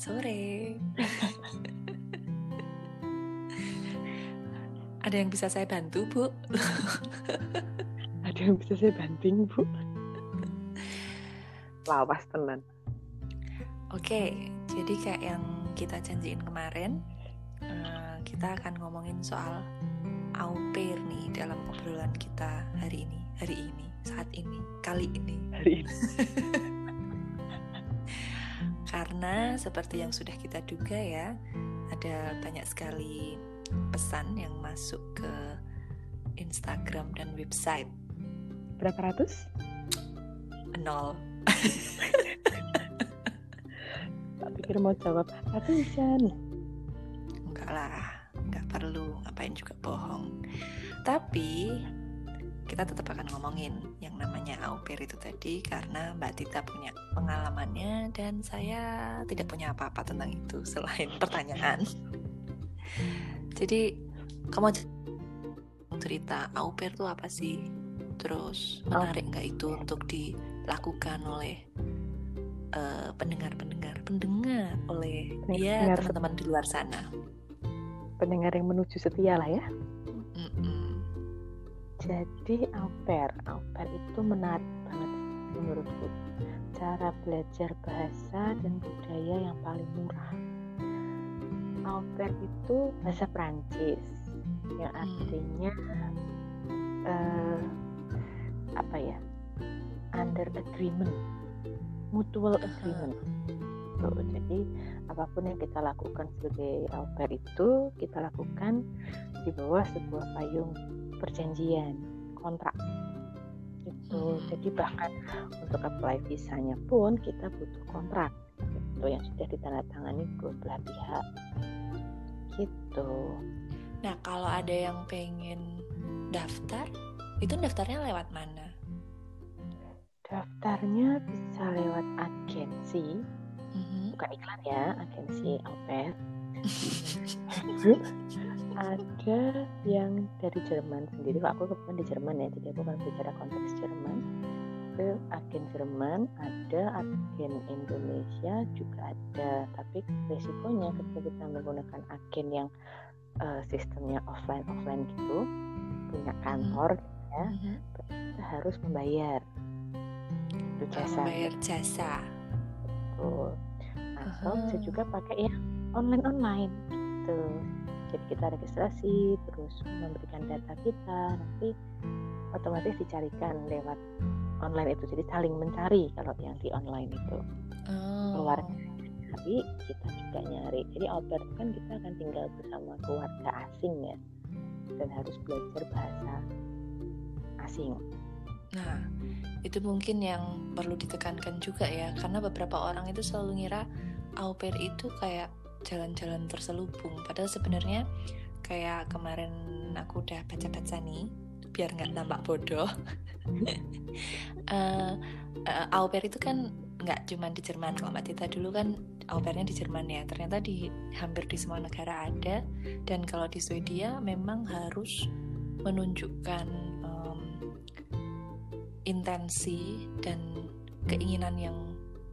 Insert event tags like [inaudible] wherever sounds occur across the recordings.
sore. [laughs] Ada yang bisa saya bantu, Bu? Ada yang bisa saya banting, Bu? Lawas tenan. Oke, jadi kayak yang kita janjiin kemarin, eh, kita akan ngomongin soal au pair nih dalam obrolan kita hari ini, hari ini, saat ini, kali ini. Hari ini. [laughs] Karena seperti yang sudah kita duga ya, ada banyak sekali pesan yang masuk ke Instagram dan website. Berapa ratus? Nol. Tak pikir mau jawab ratusan. Enggak lah, enggak perlu, ngapain juga bohong. Tapi kita tetap akan ngomongin yang namanya au pair itu tadi karena Mbak Tita punya pengalamannya dan saya tidak punya apa-apa tentang itu [laughs] selain pertanyaan. Jadi kamu cerita au pair itu apa sih? Terus menarik nggak itu untuk dilakukan oleh eh, pendengar-pendengar, pendengar oleh ya Pendengar teman-teman di luar sana. Pendengar yang menuju setia lah ya. Jadi au pair, au pair itu menarik banget menurutku. Cara belajar bahasa dan budaya yang paling murah. Au pair itu bahasa Prancis yang Hmm. artinya eh, apa ya? Under agreement, mutual agreement. Tuh, jadi apa pun yang kita lakukan sebagai au pair itu kita lakukan di bawah sebuah payung perjanjian kontrak. Itu Hmm. jadi bahkan untuk apply visanya pun kita butuh kontrak. Itu yang sudah ditandatangani kedua belah pihak gitu. Nah, kalau ada yang pengen daftar, itu daftarnya lewat mana? daftarnya bisa lewat agensi. Mhm. bukan iklan ya agensi au [laughs] [laughs] ada yang dari Jerman sendiri Kok aku kebetulan di Jerman ya jadi aku kan bicara konteks Jerman itu agen Jerman ada agen Indonesia juga ada tapi resikonya ketika kita menggunakan agen yang eh, sistemnya offline offline gitu punya kantor ya Mhm. kita harus membayar itu jasa Membayar jasa. Betul. Atau bisa juga pakai yang online online gitu. Jadi kita registrasi, terus memberikan data kita, nanti otomatis dicarikan lewat online itu. Jadi saling mencari kalau yang di online itu. Oh. Keluarga nyari, kita juga nyari. Jadi itu kan kita akan tinggal bersama keluarga asing ya, dan harus belajar bahasa asing. Nah, itu mungkin yang perlu ditekankan juga ya, karena beberapa orang itu selalu ngira au pair itu kayak jalan-jalan terselubung. Padahal sebenarnya kayak kemarin aku udah baca-baca nih, biar nggak nampak bodoh. [laughs] Eh, eh, au itu kan nggak cuma di Jerman. Kalau Mbak Tita dulu kan au pairnya di Jerman ya. Ternyata di hampir di semua negara ada. Dan kalau di Swedia memang harus menunjukkan em, intensi dan keinginan yang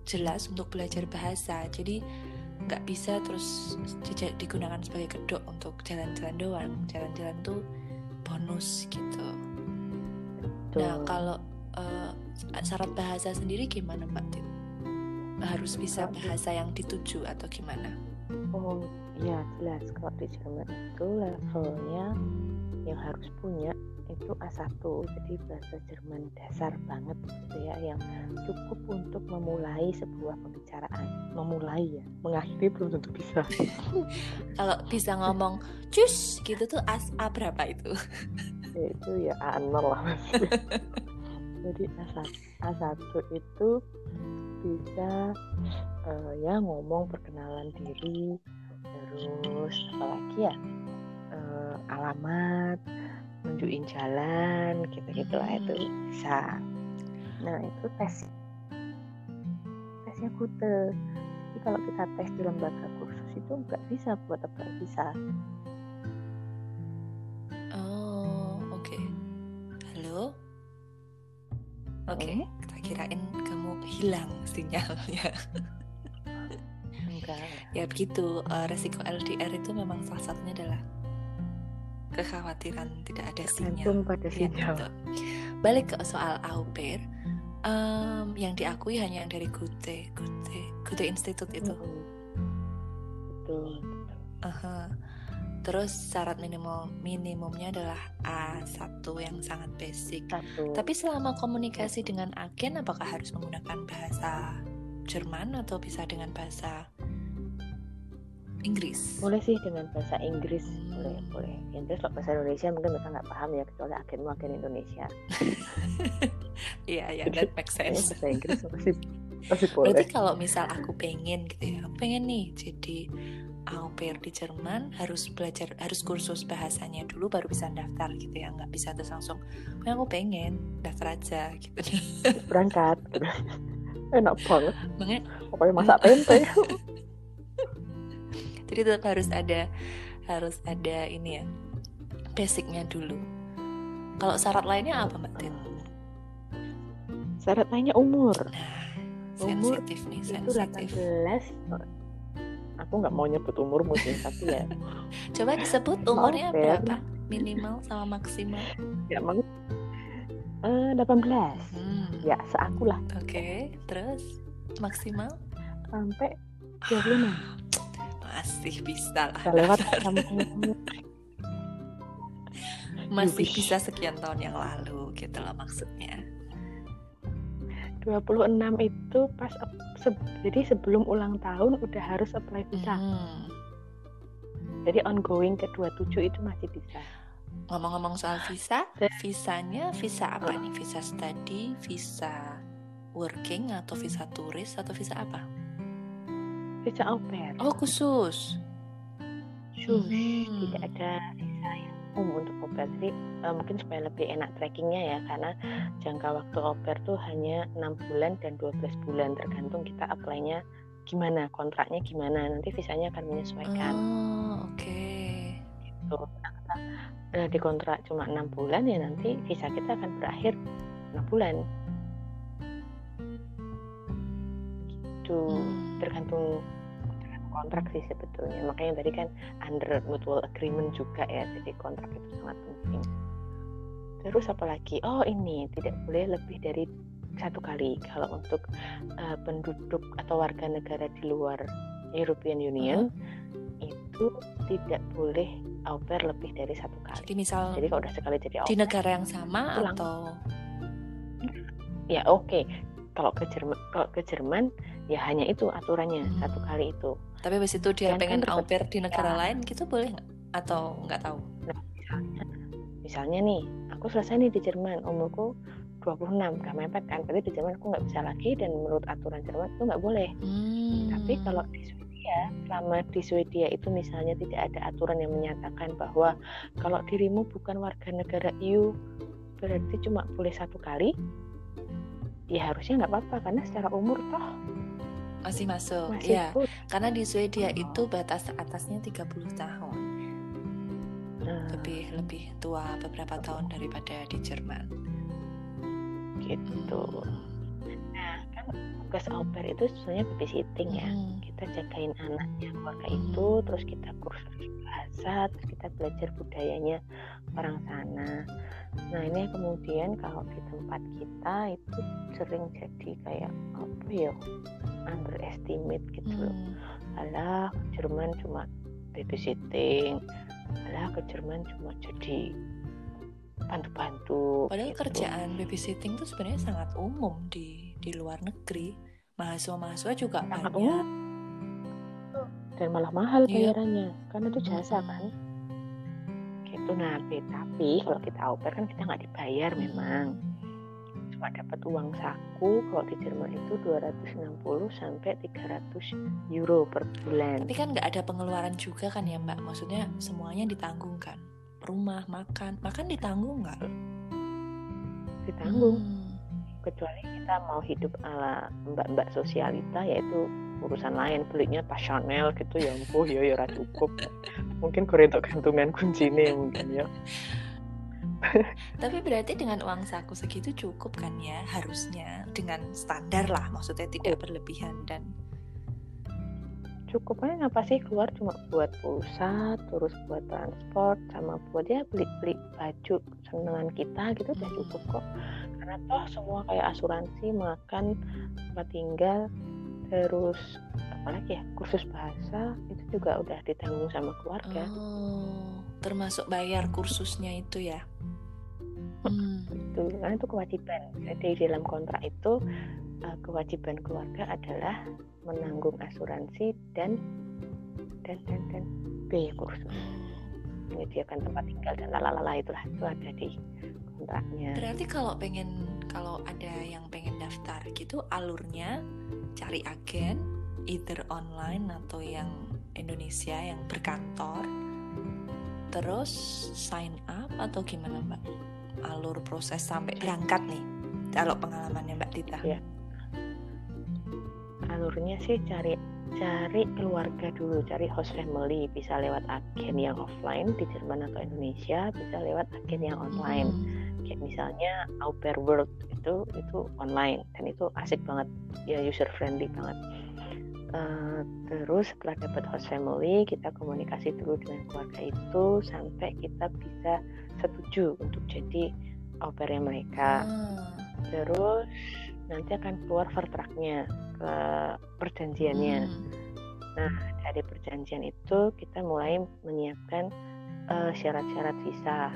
jelas untuk belajar bahasa. Jadi nggak bisa terus digunakan sebagai kedok untuk jalan-jalan doang. Jalan-jalan tuh bonus gitu. Nah Tuh. kalau eh, syarat bahasa sendiri gimana Mbak Tit? Harus bisa bahasa yang dituju atau gimana? Oh iya jelas kalau di Jerman itu levelnya yang harus punya itu A1 jadi bahasa Jerman dasar banget gitu ya yang cukup untuk memulai sebuah pembicaraan. Memulai ya mengakhiri belum tentu bisa. [laughs] Kalau bisa ngomong cus gitu tuh as A berapa itu? Ya, itu ya A0 lah masih [laughs] jadi A1, A1 itu bisa eh, ya ngomong perkenalan diri terus apalagi ya eh, alamat nunjukin jalan gitu-gitu lah itu bisa nah itu tes tesnya kute jadi kalau kita tes di lembaga kursus itu nggak bisa buat apply bisa Oh, oke. Halo? Oke, Hmm? kita kirain kamu hilang sinyalnya. meninggal ya begitu uh, resiko LDR itu memang salah satunya adalah kekhawatiran tidak ada sinyal. pada ya, sinyal. gitu. balik ke soal au pair um, yang diakui hanya yang dari Gute Gute Gute Institute itu. Betul Aha. terus syarat minimal minimumnya adalah A1 yang sangat basic. Satu. Tapi selama komunikasi dengan agen apakah harus menggunakan bahasa Jerman atau bisa dengan bahasa Inggris. Boleh sih dengan bahasa Inggris. Hmm. boleh. Boleh Inggris kalau bahasa Indonesia mungkin mereka nggak paham ya kecuali agenmu agen Indonesia. [laughs] Iya ya Jadi, that makes sense. bahasa Inggris masih masih boleh. Berarti kalau misal aku pengen gitu ya, aku pengen nih jadi au pair di Jerman harus belajar harus kursus bahasanya dulu baru bisa daftar gitu ya, nggak bisa terus langsung. "Pokoknya aku pengen daftar aja gitu. Berangkat. [laughs] Enak banget. Makanya pokoknya masak tempe [laughs] jadi tetap harus ada harus ada ini ya basicnya dulu. Kalau syarat lainnya apa Mbak Tin? syarat lainnya umur Nah, Umur sensitif nih, itu sensitif. 18 aku nggak mau nyebut umurmu sih tapi ya [laughs] Coba disebut umurnya ya. berapa? Minimal sama maksimal. ya mau eh 18 Hmm. ya seaku lah Oke, terus maksimal sampai 26 masih bisa lah lewat [laughs] masih bisa sekian tahun yang lalu gitu loh maksudnya. 26 itu pas se- jadi sebelum ulang tahun udah harus apply visa. Hmm. jadi ongoing ke 27 itu masih bisa. Ngomong-ngomong soal visa visanya visa apa nih? Visa study visa working atau visa turis atau visa apa visa au pair oh khusus? Khusus. Hmm. tidak ada visa yang umum untuk au pair jadi eh, mungkin supaya lebih enak trackingnya ya karena jangka waktu au pair tuh hanya enam bulan dan 12 bulan. Tergantung kita apply-nya gimana kontraknya gimana. Nanti visanya akan menyesuaikan. Oh oke. Gitu. Nah, di kontrak cuma enam bulan ya nanti visa kita akan berakhir enam bulan. Gitu. Hmm. tergantung kontrak sih sebetulnya. Makanya tadi kan under mutual agreement juga ya jadi kontrak itu sangat penting. Terus apalagi oh ini tidak boleh lebih dari satu kali kalau untuk uh, penduduk atau warga negara di luar European Union itu tidak boleh au pair lebih dari satu kali. Jadi misal jadi kalau udah sekali jadi au di pair negara yang sama Pulang. atau ya oke. Kalau ke Jerman kalau ke Jerman ya hanya itu aturannya Hmm. satu kali itu tapi habis itu dia Dan pengen kan au pair di negara ya. lain gitu boleh nggak atau nggak tahu nah misalnya misalnya nih aku selesai nih di Jerman umurku 26 gak mepet kan berarti di Jerman aku nggak bisa lagi dan menurut aturan Jerman itu nggak boleh Hmm. tapi kalau di Swedia selama di Swedia itu misalnya tidak ada aturan yang menyatakan bahwa kalau dirimu bukan warga negara EU berarti cuma boleh satu kali ya harusnya nggak apa-apa karena secara umur toh masih masuk masih ya full. karena di Swedia itu batas atasnya 30 tahun. Nah, lebih lebih tua beberapa tahun daripada di Jerman. Gitu. Nah kan tugas au pair itu sebenarnya babysitting ya Hmm. kita jagain anaknya keluarga Hmm. itu terus kita kursus bahasa terus kita belajar budayanya orang sana nah ini kemudian kalau di tempat kita itu sering jadi kayak apa ya underestimate gitu loh Hmm. alah ke Jerman cuma babysitting alah ke Jerman cuma jadi bantu-bantu Padahal gitu. kerjaan babysitting itu sebenarnya sangat umum di di luar negeri. Mahasiswa-mahasiswa juga Sangat banyak. umum. dan malah mahal Iya. bayarannya karena itu jasa kan gitu nah be- tapi kalau kita au pair kan kita nggak dibayar memang cuma dapat uang saku kalau di Jerman itu 260 sampai 300 euro per bulan Tapi kan nggak ada pengeluaran juga kan ya Mbak? Maksudnya semuanya ditanggung kan? Rumah, makan, makan ditanggung nggak? ditanggung. Hmm. kecuali kita mau hidup ala mbak-mbak sosialita yaitu urusan lain belinya tas Chanel gitu ya ampun ya ya cukup. Mungkin koridor gantungan kuncinya mungkin ya. [laughs] Tapi berarti dengan uang saku segitu cukup kan ya harusnya? Dengan standar lah maksudnya tidak berlebihan dan cukupnya apa sih keluar? Cuma buat pulsa terus buat transport sama buat ya beli-beli baju senengan kita gitu udah cukup kok. Karena toh semua kayak asuransi makan tempat tinggal terus apalagi ya kursus bahasa itu juga udah ditanggung sama keluarga. Oh termasuk bayar kursusnya itu ya? Hmm. itu karena itu kewajiban. Jadi di dalam kontrak itu uh, kewajiban keluarga adalah menanggung asuransi dan dan dan dan biaya kursus menyediakan tempat tinggal dan lalala itulah itu ada di kontraknya. Berarti kalau pengen kalau ada yang pengen daftar gitu alurnya cari agen either online atau yang Indonesia yang berkantor terus sign up atau gimana Mbak? Alur proses sampai berangkat nih kalau pengalamannya Mbak Dita. Ya alurnya sih cari cari keluarga dulu, cari host family, bisa lewat agen yang offline di Jerman atau Indonesia, bisa lewat agen yang online. Hmm. Kayak misalnya Au Pair World itu itu online dan itu asik banget, ya user friendly banget. Uh, terus setelah dapat host family, kita komunikasi dulu dengan keluarga itu sampai kita bisa setuju untuk jadi au pairnya mereka. Hmm. Terus nanti akan keluar vertraknya ke perjanjiannya. Hmm. Nah, dari perjanjian itu kita mulai menyiapkan eh, syarat-syarat visa.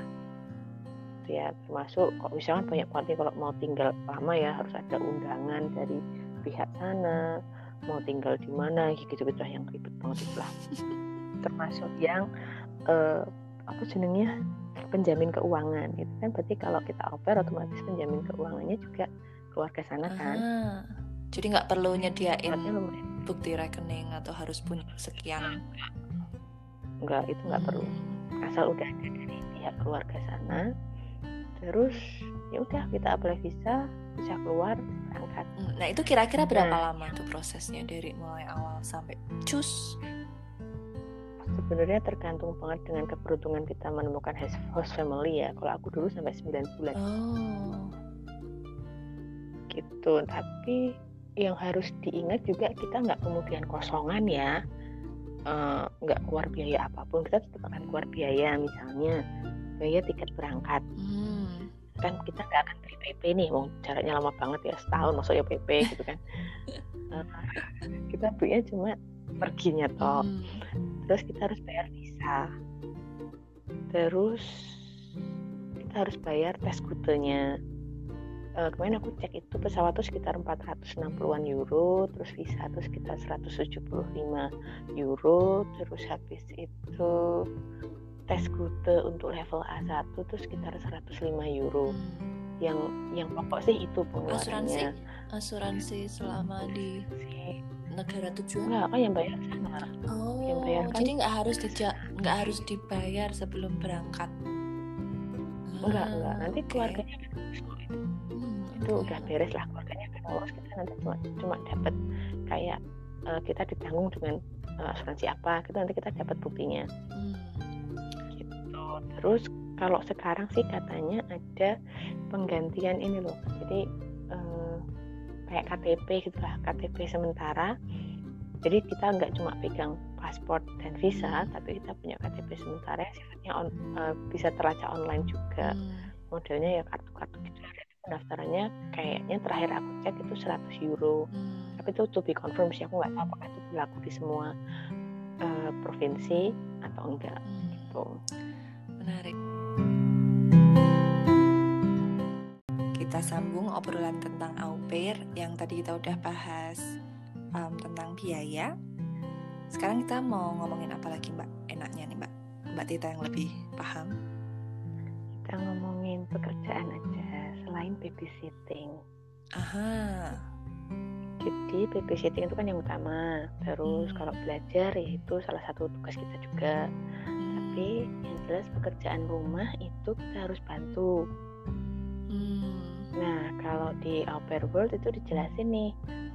Ya, termasuk kok misalkan banyak partai kalau mau tinggal lama ya harus ada undangan dari pihak sana, mau tinggal di mana, gitu-gitu yang ribet banget lah. [laughs] termasuk yang uh, apa jenengnya penjamin keuangan itu kan berarti kalau kita oper otomatis penjamin keuangannya juga keluarga sana kan. Jadi nggak perlu nyediain bukti rekening atau harus punya sekian. Enggak, itu nggak hmm. perlu. Asal udah ada dari pihak keluarga sana. Terus ya udah kita apply visa, bisa keluar, berangkat. Hmm, nah, itu kira-kira berapa nah, lama tuh prosesnya dari mulai awal sampai cus? Sebenarnya tergantung banget dengan keberuntungan kita menemukan host family ya. Kalau aku dulu sampai 9 bulan. Oh. Gitu, tapi yang harus diingat juga kita nggak kemudian kosongan ya. Eh, nggak uh, keluar biaya apa pun kita tetap akan keluar biaya misalnya biaya tiket berangkat. Hmm. kan kita nggak akan beli PP nih mau caranya lama banget ya setahun maksudnya PP gitu kan. Uh, [laughs] kita belinya cuma perginya toh. Hmm. terus kita harus bayar visa. Terus kita harus bayar tes kutenya uh, kemarin aku cek itu pesawat tuh sekitar 460-an euro terus visa tuh sekitar 175 euro terus habis itu tes kute untuk level A1 tuh sekitar 105 euro. Hmm. yang yang pokok sih itu pengeluarannya. Asuransi? Asuransi selama di negara tujuan? Enggak kan yang bayar sana? Oh yang bayar kan jadi nggak harus nggak harus dibayar sebelum berangkat? Enggak enggak. Nanti ah, keluarganya itu udah beres lah keluarganya kan lolos kita nanti cuma cuma dapat kayak uh, kita ditanggung dengan uh, asuransi apa kita nanti kita dapat buktinya. Hmm. gitu. Terus kalau sekarang sih katanya ada penggantian ini loh. Jadi uh, kayak KTP gitu lah KTP sementara. Jadi kita nggak cuma pegang paspor dan visa tapi kita punya KTP sementara yang sifatnya on, uh, bisa terlacak online juga. Hmm. modelnya ya kartu-kartu gitu pendaftarannya kayaknya terakhir aku cek itu 100 euro. Hmm. tapi itu to be confirmed sih aku nggak tahu apakah itu berlaku di semua uh, provinsi atau enggak hmm. gitu. Menarik. Kita sambung obrolan tentang au pair yang tadi kita udah bahas um, tentang biaya. Sekarang kita mau ngomongin apa lagi mbak? Enaknya nih mbak. Mbak Tita yang lebih paham. Kita ngomongin pekerjaan aja selain babysitting. Aha. Jadi babysitting itu kan yang utama. Terus hmm. kalau belajar ya itu salah satu tugas kita juga. Hmm. Tapi yang jelas pekerjaan rumah itu kita harus bantu. Hmm. Nah kalau di Au Pair World itu dijelasin nih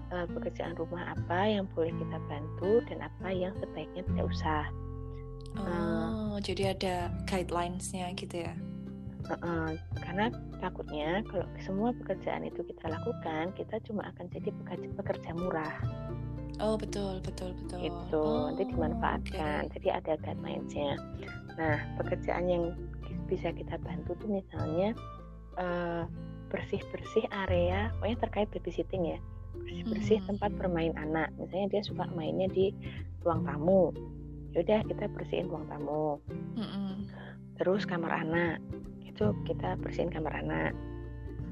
uh, pekerjaan rumah apa yang boleh kita bantu dan apa yang sebaiknya tidak usah. Oh, uh, jadi ada guidelines-nya gitu ya? Uh, karena takutnya kalau semua pekerjaan itu kita lakukan, kita cuma akan jadi pekerja, pekerja murah. Oh betul betul betul. Itu oh, nanti dimanfaatkan. Okay. Jadi ada guidelines-nya. Nah pekerjaan yang bisa kita bantu tuh misalnya uh, bersih-bersih area, pokoknya terkait babysitting ya. Bersih-bersih hmm. tempat bermain anak. Misalnya dia suka mainnya di ruang tamu. Yaudah kita bersihin ruang tamu. Hmm. Terus kamar anak itu kita bersihin kamar anak.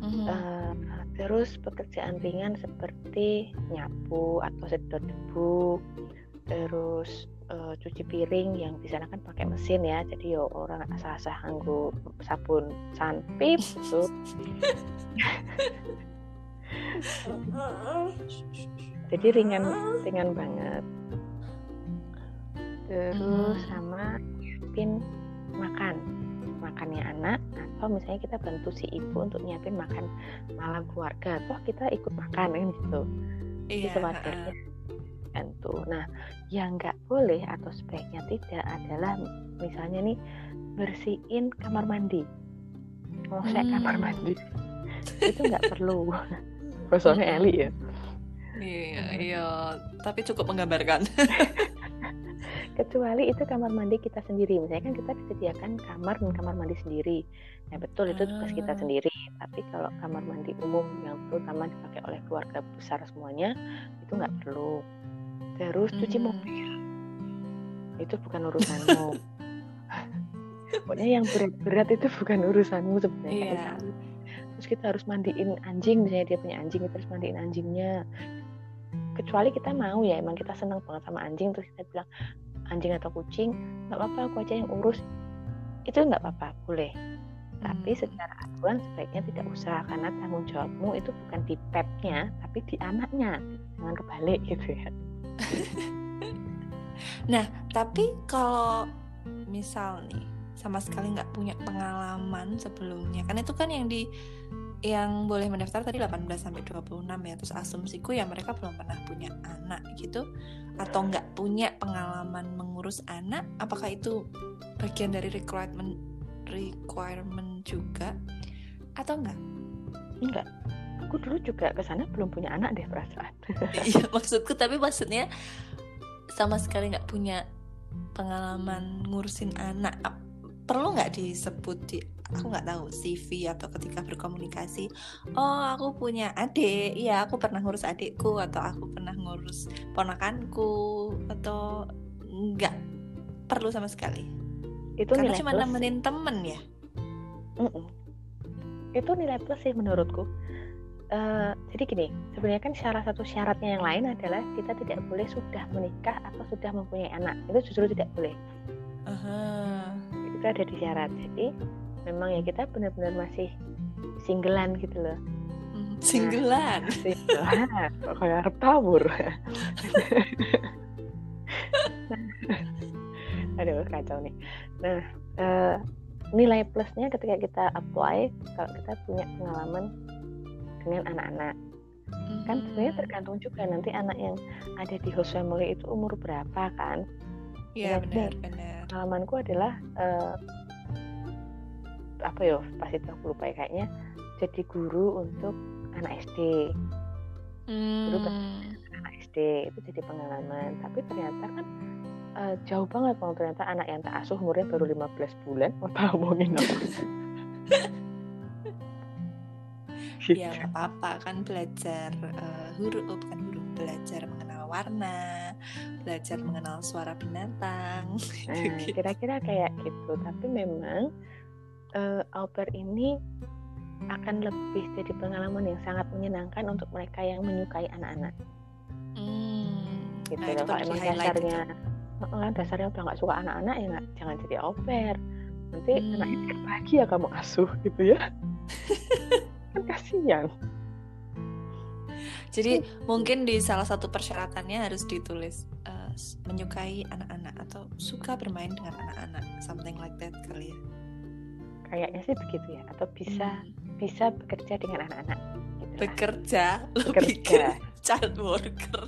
Hmm. Uh, Terus pekerjaan ringan seperti nyapu atau sedot debu, terus uh, cuci piring yang di sana kan pakai mesin ya, jadi yo orang asah-asah nganggo sabun sanpip gitu. [laughs] jadi ringan ringan banget. Terus hmm. sama nyiapin makan makannya anak atau misalnya kita bantu si ibu untuk nyiapin makan malam keluarga toh kita ikut makan kan gitu. Iya, sewajarnya bantu. Nah yang nggak boleh atau sebaiknya tidak adalah misalnya nih bersihin kamar mandi. Ngosek hmm. kamar mandi itu nggak perlu. [laughs] Soalnya Eli ya? Iya iya. Tapi cukup menggambarkan [laughs] kecuali itu kamar mandi kita sendiri. Misalnya kan kita disediakan kamar dan kamar mandi sendiri. Ya betul itu tugas kita ah. sendiri. Tapi kalau kamar mandi umum yang terutama dipakai oleh keluarga besar semuanya itu nggak perlu. Terus cuci hmm. mobil. Itu bukan urusanmu. [laughs] Pokoknya yang berat-berat itu bukan urusanmu sebenarnya yeah. terus kita harus mandiin anjing. Misalnya dia punya anjing kita harus mandiin anjingnya. Kecuali kita mau ya emang kita senang banget sama anjing terus kita bilang anjing atau kucing nggak apa-apa aku aja yang urus. Itu nggak apa-apa boleh. Tapi hmm. secara aturan sebaiknya tidak usah karena tanggung jawabmu itu bukan di petnya tapi di anaknya. Jangan kebalik gitu ya. [laughs] Nah tapi kalau misal nih sama sekali nggak punya pengalaman sebelumnya kan itu kan yang di yang boleh mendaftar tadi 18 sampai 26 ya. Terus asumsiku ya mereka belum pernah punya anak gitu atau nggak punya pengalaman mengurus anak. Apakah itu bagian dari requirement requirement juga atau enggak? Enggak. Aku dulu juga ke sana belum punya anak deh perasaan. [laughs] Iya, maksudku tapi maksudnya sama sekali nggak punya pengalaman ngurusin anak. Perlu nggak disebut di aku nggak tahu CV atau ketika berkomunikasi oh aku punya adik ya aku pernah ngurus adikku atau aku pernah ngurus ponakanku atau nggak perlu sama sekali itu karena cuma nemenin temen ya mm -mm. itu nilai plus sih menurutku Uh, jadi gini, sebenarnya kan salah satu syaratnya yang lain adalah kita tidak boleh sudah menikah atau sudah mempunyai anak. Itu justru tidak boleh. Uh -huh. Itu ada di syarat. Jadi memang ya kita benar-benar masih singgelan gitu loh. Hmm, singgelan? nah, singgelan kayak harap tabur. [laughs] Aduh kacau nih. Nah uh, nilai plusnya ketika kita apply kalau kita punya pengalaman dengan anak-anak. Kan sebenarnya hmm. tergantung juga nanti anak yang ada di host family itu umur berapa kan. Iya benar benar. pengalamanku adalah uh, apa ya pas itu aku lupa ya kayaknya jadi guru untuk anak SD hmm. guru anak SD itu jadi pengalaman. Tapi ternyata kan uh, jauh banget bang ternyata anak yang tak asuh umurnya baru 15 bulan. Apa ngomongin [laughs] apa? Ya nggak apa-apa. Kan belajar uh, huruf oh, bukan huruf belajar mengenal warna belajar mengenal suara binatang [laughs] nah, kira-kira kayak gitu. Tapi memang uh, au pair ini akan lebih jadi pengalaman yang sangat menyenangkan untuk mereka yang menyukai anak-anak. Hmm, gitu nah, Kalau emang dasarnya, itu. dasarnya udah nggak suka anak-anak ya gak, jangan jadi au pair. Nanti hmm. anaknya bahagia kamu asuh gitu ya. [laughs] kan kasihan. Jadi mungkin di salah satu persyaratannya harus ditulis uh, menyukai anak-anak atau suka bermain dengan anak-anak, something like that kali ya kayaknya sih begitu ya. Atau bisa hmm. bisa bekerja dengan anak-anak gitu bekerja bekerja. child worker.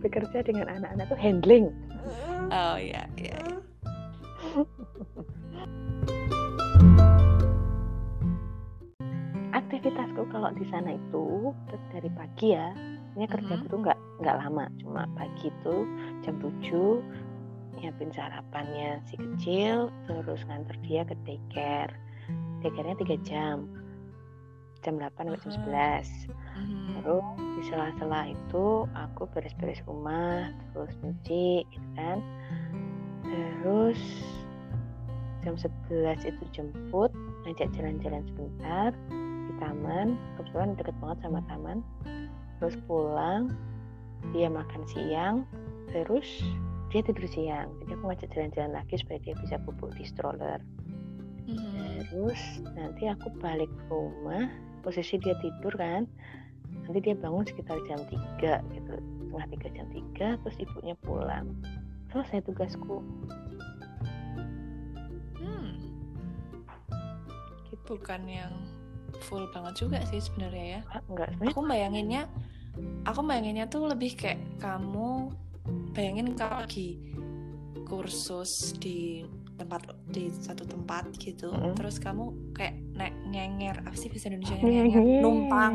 Bekerja dengan anak-anak tuh handling. Oh ya ya, ya. aktivitasku kalau di sana itu dari pagi ya. Ini kerjaku tuh nggak nggak lama, cuma pagi itu jam 7 nyiapin sarapannya si kecil, terus nganter dia ke daycare. Daycare-nya 3 jam. Jam 8 sampai jam 11. Mhm. Terus di sela-sela itu aku beres-beres rumah, terus nyuci gitu kan. Terus jam 11 itu jemput, ngajak jalan-jalan sebentar di taman. Kebetulan deket banget sama taman. Terus pulang, dia makan siang, terus dia tidur siang. Jadi aku ngajak jalan-jalan lagi supaya dia bisa bubuk di stroller. Mhm. Terus nanti aku balik ke rumah, posisi dia tidur kan. Nanti dia bangun sekitar jam 3 gitu. Setengah 3 jam 3, terus ibunya pulang. Selesai tugasku. Hmm. Bukan yang full banget juga sih sebenarnya ya. Ah, Enggak, sebenarnya Aku bayanginnya, aku bayanginnya tuh lebih kayak kamu bayangin kalau lagi kursus di tempat di satu tempat gitu, Mm-mm. terus kamu kayak naik ngenger, apa sih bahasa Indonesia Ngenger. ngenger, numpang,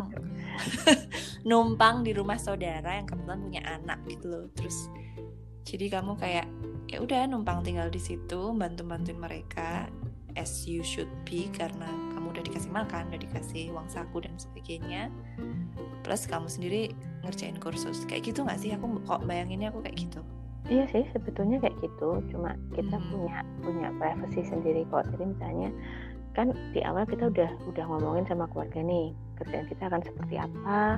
[laughs] numpang di rumah saudara yang kebetulan punya anak gitu loh, terus jadi kamu kayak ya udah numpang tinggal di situ, bantu bantuin mereka as you should be karena udah dikasih makan, udah dikasih uang saku dan sebagainya. Plus kamu sendiri ngerjain kursus kayak gitu nggak sih? Aku kok bayanginnya aku kayak gitu. Iya sih sebetulnya kayak gitu, cuma kita Hmm. punya punya privacy sendiri kok. Jadi misalnya kan di awal kita udah udah ngomongin sama keluarga nih kerjaan kita akan seperti apa,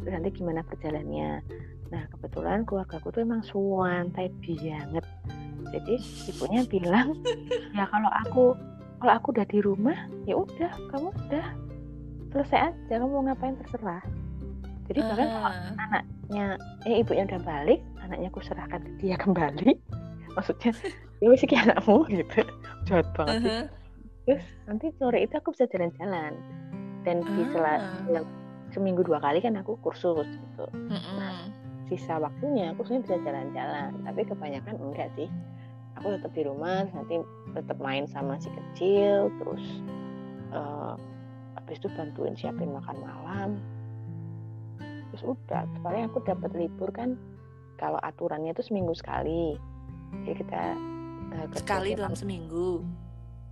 terus nanti gimana perjalannya. Nah kebetulan keluargaku tuh emang suantai banget. Jadi ibunya bilang [laughs] ya kalau aku kalau aku udah di rumah ya udah kamu udah selesai aja kamu mau ngapain terserah. Jadi bahkan kalau Ah, anaknya eh ibunya udah balik anaknya aku serahkan ke dia [laughs] kembali maksudnya ya wis iki anakmu [laughs] gitu jahat banget sih. uh-huh. terus nanti sore itu aku bisa jalan-jalan dan di sela Ah. yang seminggu dua kali kan aku kursus gitu Mm-mm. sisa waktunya aku sebenarnya bisa jalan-jalan tapi kebanyakan enggak sih aku tetap di rumah nanti tetap main sama si kecil terus eh habis itu bantuin siapin makan malam terus udah paling aku dapat libur kan kalau aturannya itu seminggu sekali jadi kita eh, Sekali dalam seminggu.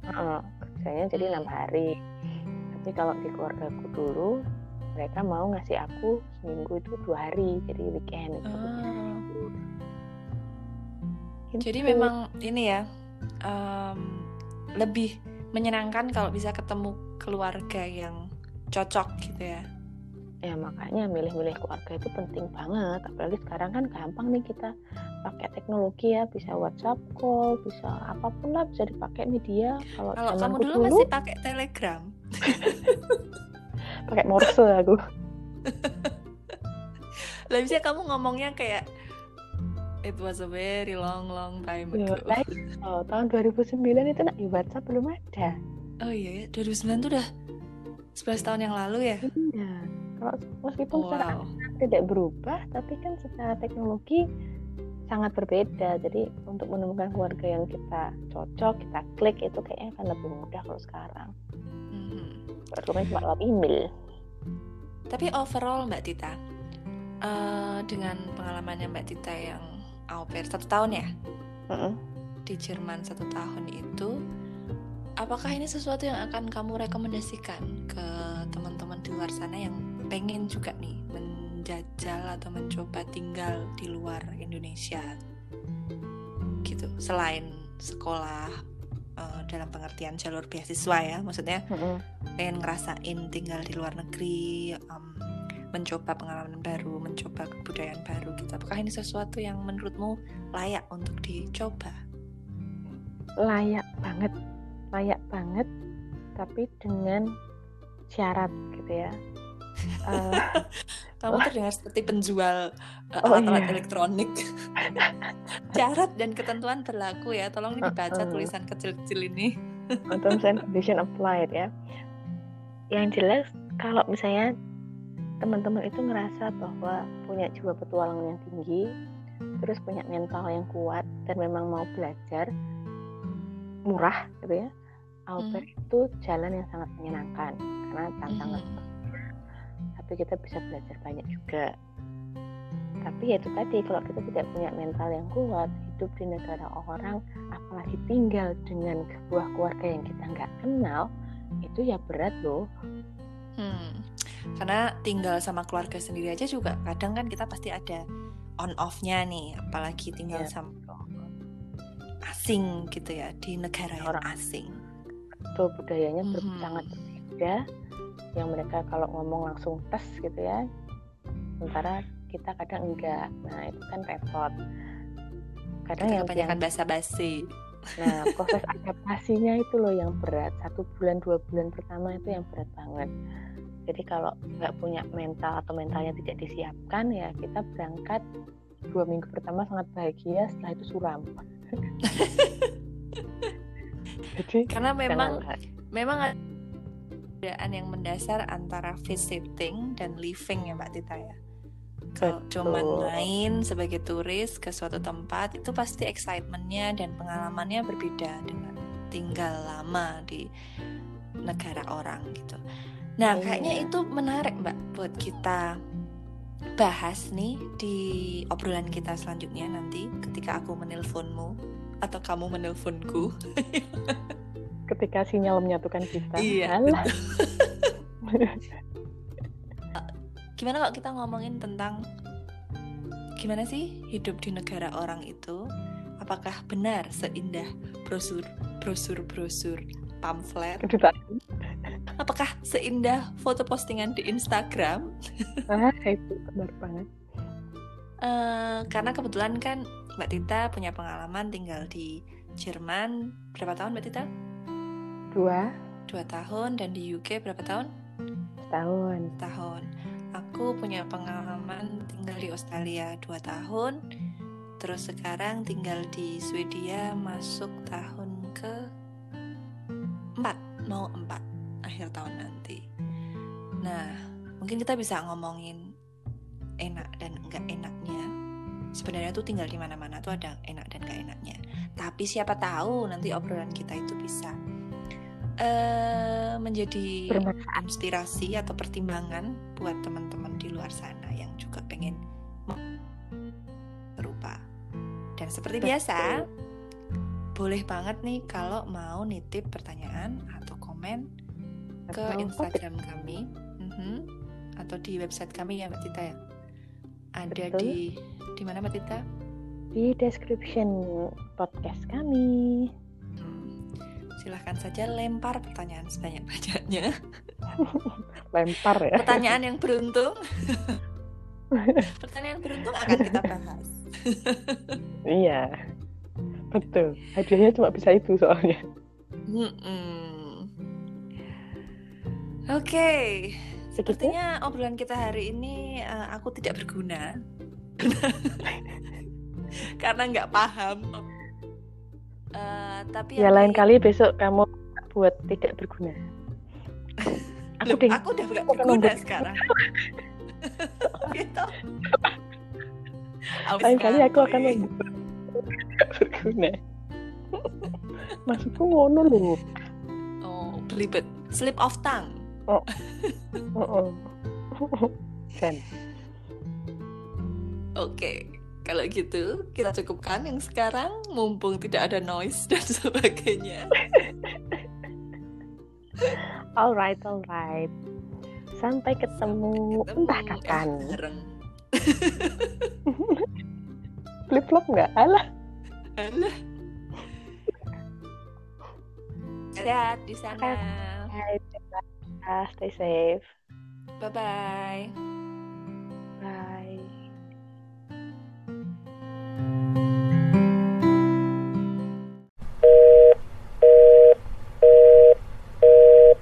Heeh, kerjanya jadi enam hari tapi kalau di keluargaku dulu mereka mau ngasih aku seminggu itu dua hari jadi weekend itu Ah. Jadi Gitu. memang ini ya em, lebih menyenangkan kalau bisa ketemu keluarga yang cocok gitu ya. ya makanya milih-milih keluarga itu penting banget apalagi sekarang kan gampang nih kita pakai teknologi ya bisa WhatsApp call bisa apa pun lah bisa dipakai media kalau Kalau kamu dulu dulu masih pakai Telegram. [laughs] pakai morse aku Lah bisa kamu ngomongnya kayak It was a very long long time Ya, ago. lah, oh, tahun 2009 itu nak di WhatsApp belum ada Oh iya ya, 2009 tuh udah 11 tahun yang lalu ya. iya kalau meskipun secara Wow. tidak berubah tapi kan secara teknologi sangat berbeda jadi untuk menemukan keluarga yang kita cocok kita klik itu kayaknya akan lebih mudah kalau sekarang. Baru kan cuma lewat email Tapi overall Mbak Tita, eh, dengan pengalamannya Mbak Tita yang au pair satu tahun ya Mm-mm. di Jerman satu tahun itu, apakah ini sesuatu yang akan kamu rekomendasikan ke teman-teman di luar sana yang pengen juga nih menjajal atau mencoba tinggal di luar Indonesia, gitu, selain sekolah eh, dalam pengertian jalur beasiswa ya, maksudnya Mm-mm. pengen ngerasain tinggal di luar negeri, em, mencoba pengalaman baru, mencoba kebudayaan baru gitu. Apakah ini sesuatu yang menurutmu layak untuk dicoba? layak banget layak banget tapi dengan syarat gitu ya [laughs] Eh, Kamu terdengar seperti penjual eh, Oh, alat-alat iya. elektronik. [laughs] Syarat dan ketentuan berlaku ya. Tolong ini dibaca Uh-uh. tulisan kecil-kecil ini. terms and condition applied ya yang jelas kalau misalnya teman-teman itu ngerasa bahwa punya jiwa petualangan yang tinggi terus punya mental yang kuat dan memang mau belajar murah gitu ya au pair itu jalan yang sangat menyenangkan karena tantangan Mhm. tapi kita bisa belajar banyak juga tapi ya itu tadi kalau kita tidak punya mental yang kuat hidup di negara orang apalagi tinggal dengan sebuah keluarga yang kita nggak kenal itu ya berat loh hmm. Karena tinggal sama keluarga sendiri aja juga kadang kan kita pasti ada on off-nya nih apalagi tinggal yeah. sama asing gitu ya di negara yang orang asing. Betul budayanya mm -hmm. sangat berbeda. Yang mereka kalau ngomong langsung tes gitu ya sementara kita kadang enggak. Nah itu kan repot. Kadang kita yang kebanyakan basa-basi. Nah proses adaptasinya itu loh yang berat. Satu bulan dua bulan pertama itu yang berat banget jadi kalau nggak punya mental atau mentalnya tidak disiapkan ya kita berangkat dua minggu pertama sangat bahagia setelah itu suram. [laughs] Jadi karena memang memang ada perbedaan yang mendasar antara visiting dan living ya Mbak Tita ya. Kalau cuma main sebagai turis ke suatu tempat itu pasti excitementnya dan pengalamannya berbeda dengan tinggal lama di negara orang gitu. Nah oh, kayaknya itu menarik mbak buat kita bahas nih di obrolan kita selanjutnya nanti ketika aku menelponmu atau kamu menelponku. [laughs] ketika sinyal menyatukan kita. Iya. [laughs] gimana kalau kita ngomongin tentang gimana sih hidup di negara orang itu apakah benar seindah brosur brosur brosur pamflet apakah seindah foto postingan di Instagram ah itu benar banget uh, karena kebetulan kan Mbak Tita punya pengalaman tinggal di Jerman berapa tahun Mbak Tita? Dua. Dua tahun dan di UK berapa tahun? Tahun. Tahun aku punya pengalaman tinggal di Australia 2 tahun terus sekarang tinggal di Swedia masuk tahun ke 4 mau 4 akhir tahun nanti. Nah mungkin kita bisa ngomongin enak dan enggak enaknya. Sebenarnya tuh tinggal di mana-mana tuh ada enak dan enggak enaknya. Tapi siapa tahu nanti obrolan kita itu bisa uh, menjadi inspirasi atau pertimbangan buat teman-teman di luar sana yang juga pengen serupa. Dan seperti biasa, boleh banget nih kalau mau nitip pertanyaan atau komen ke Instagram kami, mm -hmm. atau di website kami ya Mbak Tita ya. Ada Betul. di di mana Mbak Tita? Di description podcast kami silahkan saja lempar pertanyaan sebanyak-banyaknya. [laughs] lempar ya. Pertanyaan yang beruntung. [laughs] pertanyaan beruntung akan kita bahas. iya, betul. Hadiahnya cuma bisa itu soalnya. Oke, okay. sepertinya obrolan kita hari ini uh, aku tidak berguna [laughs] karena nggak paham Uh, tapi ya lain kali besok kamu buat tidak berguna. [laughs] aku, Loh, aku udah gak berguna sekarang. [laughs] gitu. lain kali aku akan membuat berguna. Maksudku ngono loh. Oh, belibet. Slip of tongue. Oh. oh, oh. Kan. Oke. Okay kalau gitu kita cukupkan yang sekarang mumpung tidak ada noise dan [laughs] sebagainya. alright, alright. Sampai ketemu, ketemu entah kapan. Flip flop nggak? Alah. Sehat di sana. Stay safe. Bye-bye. Bye.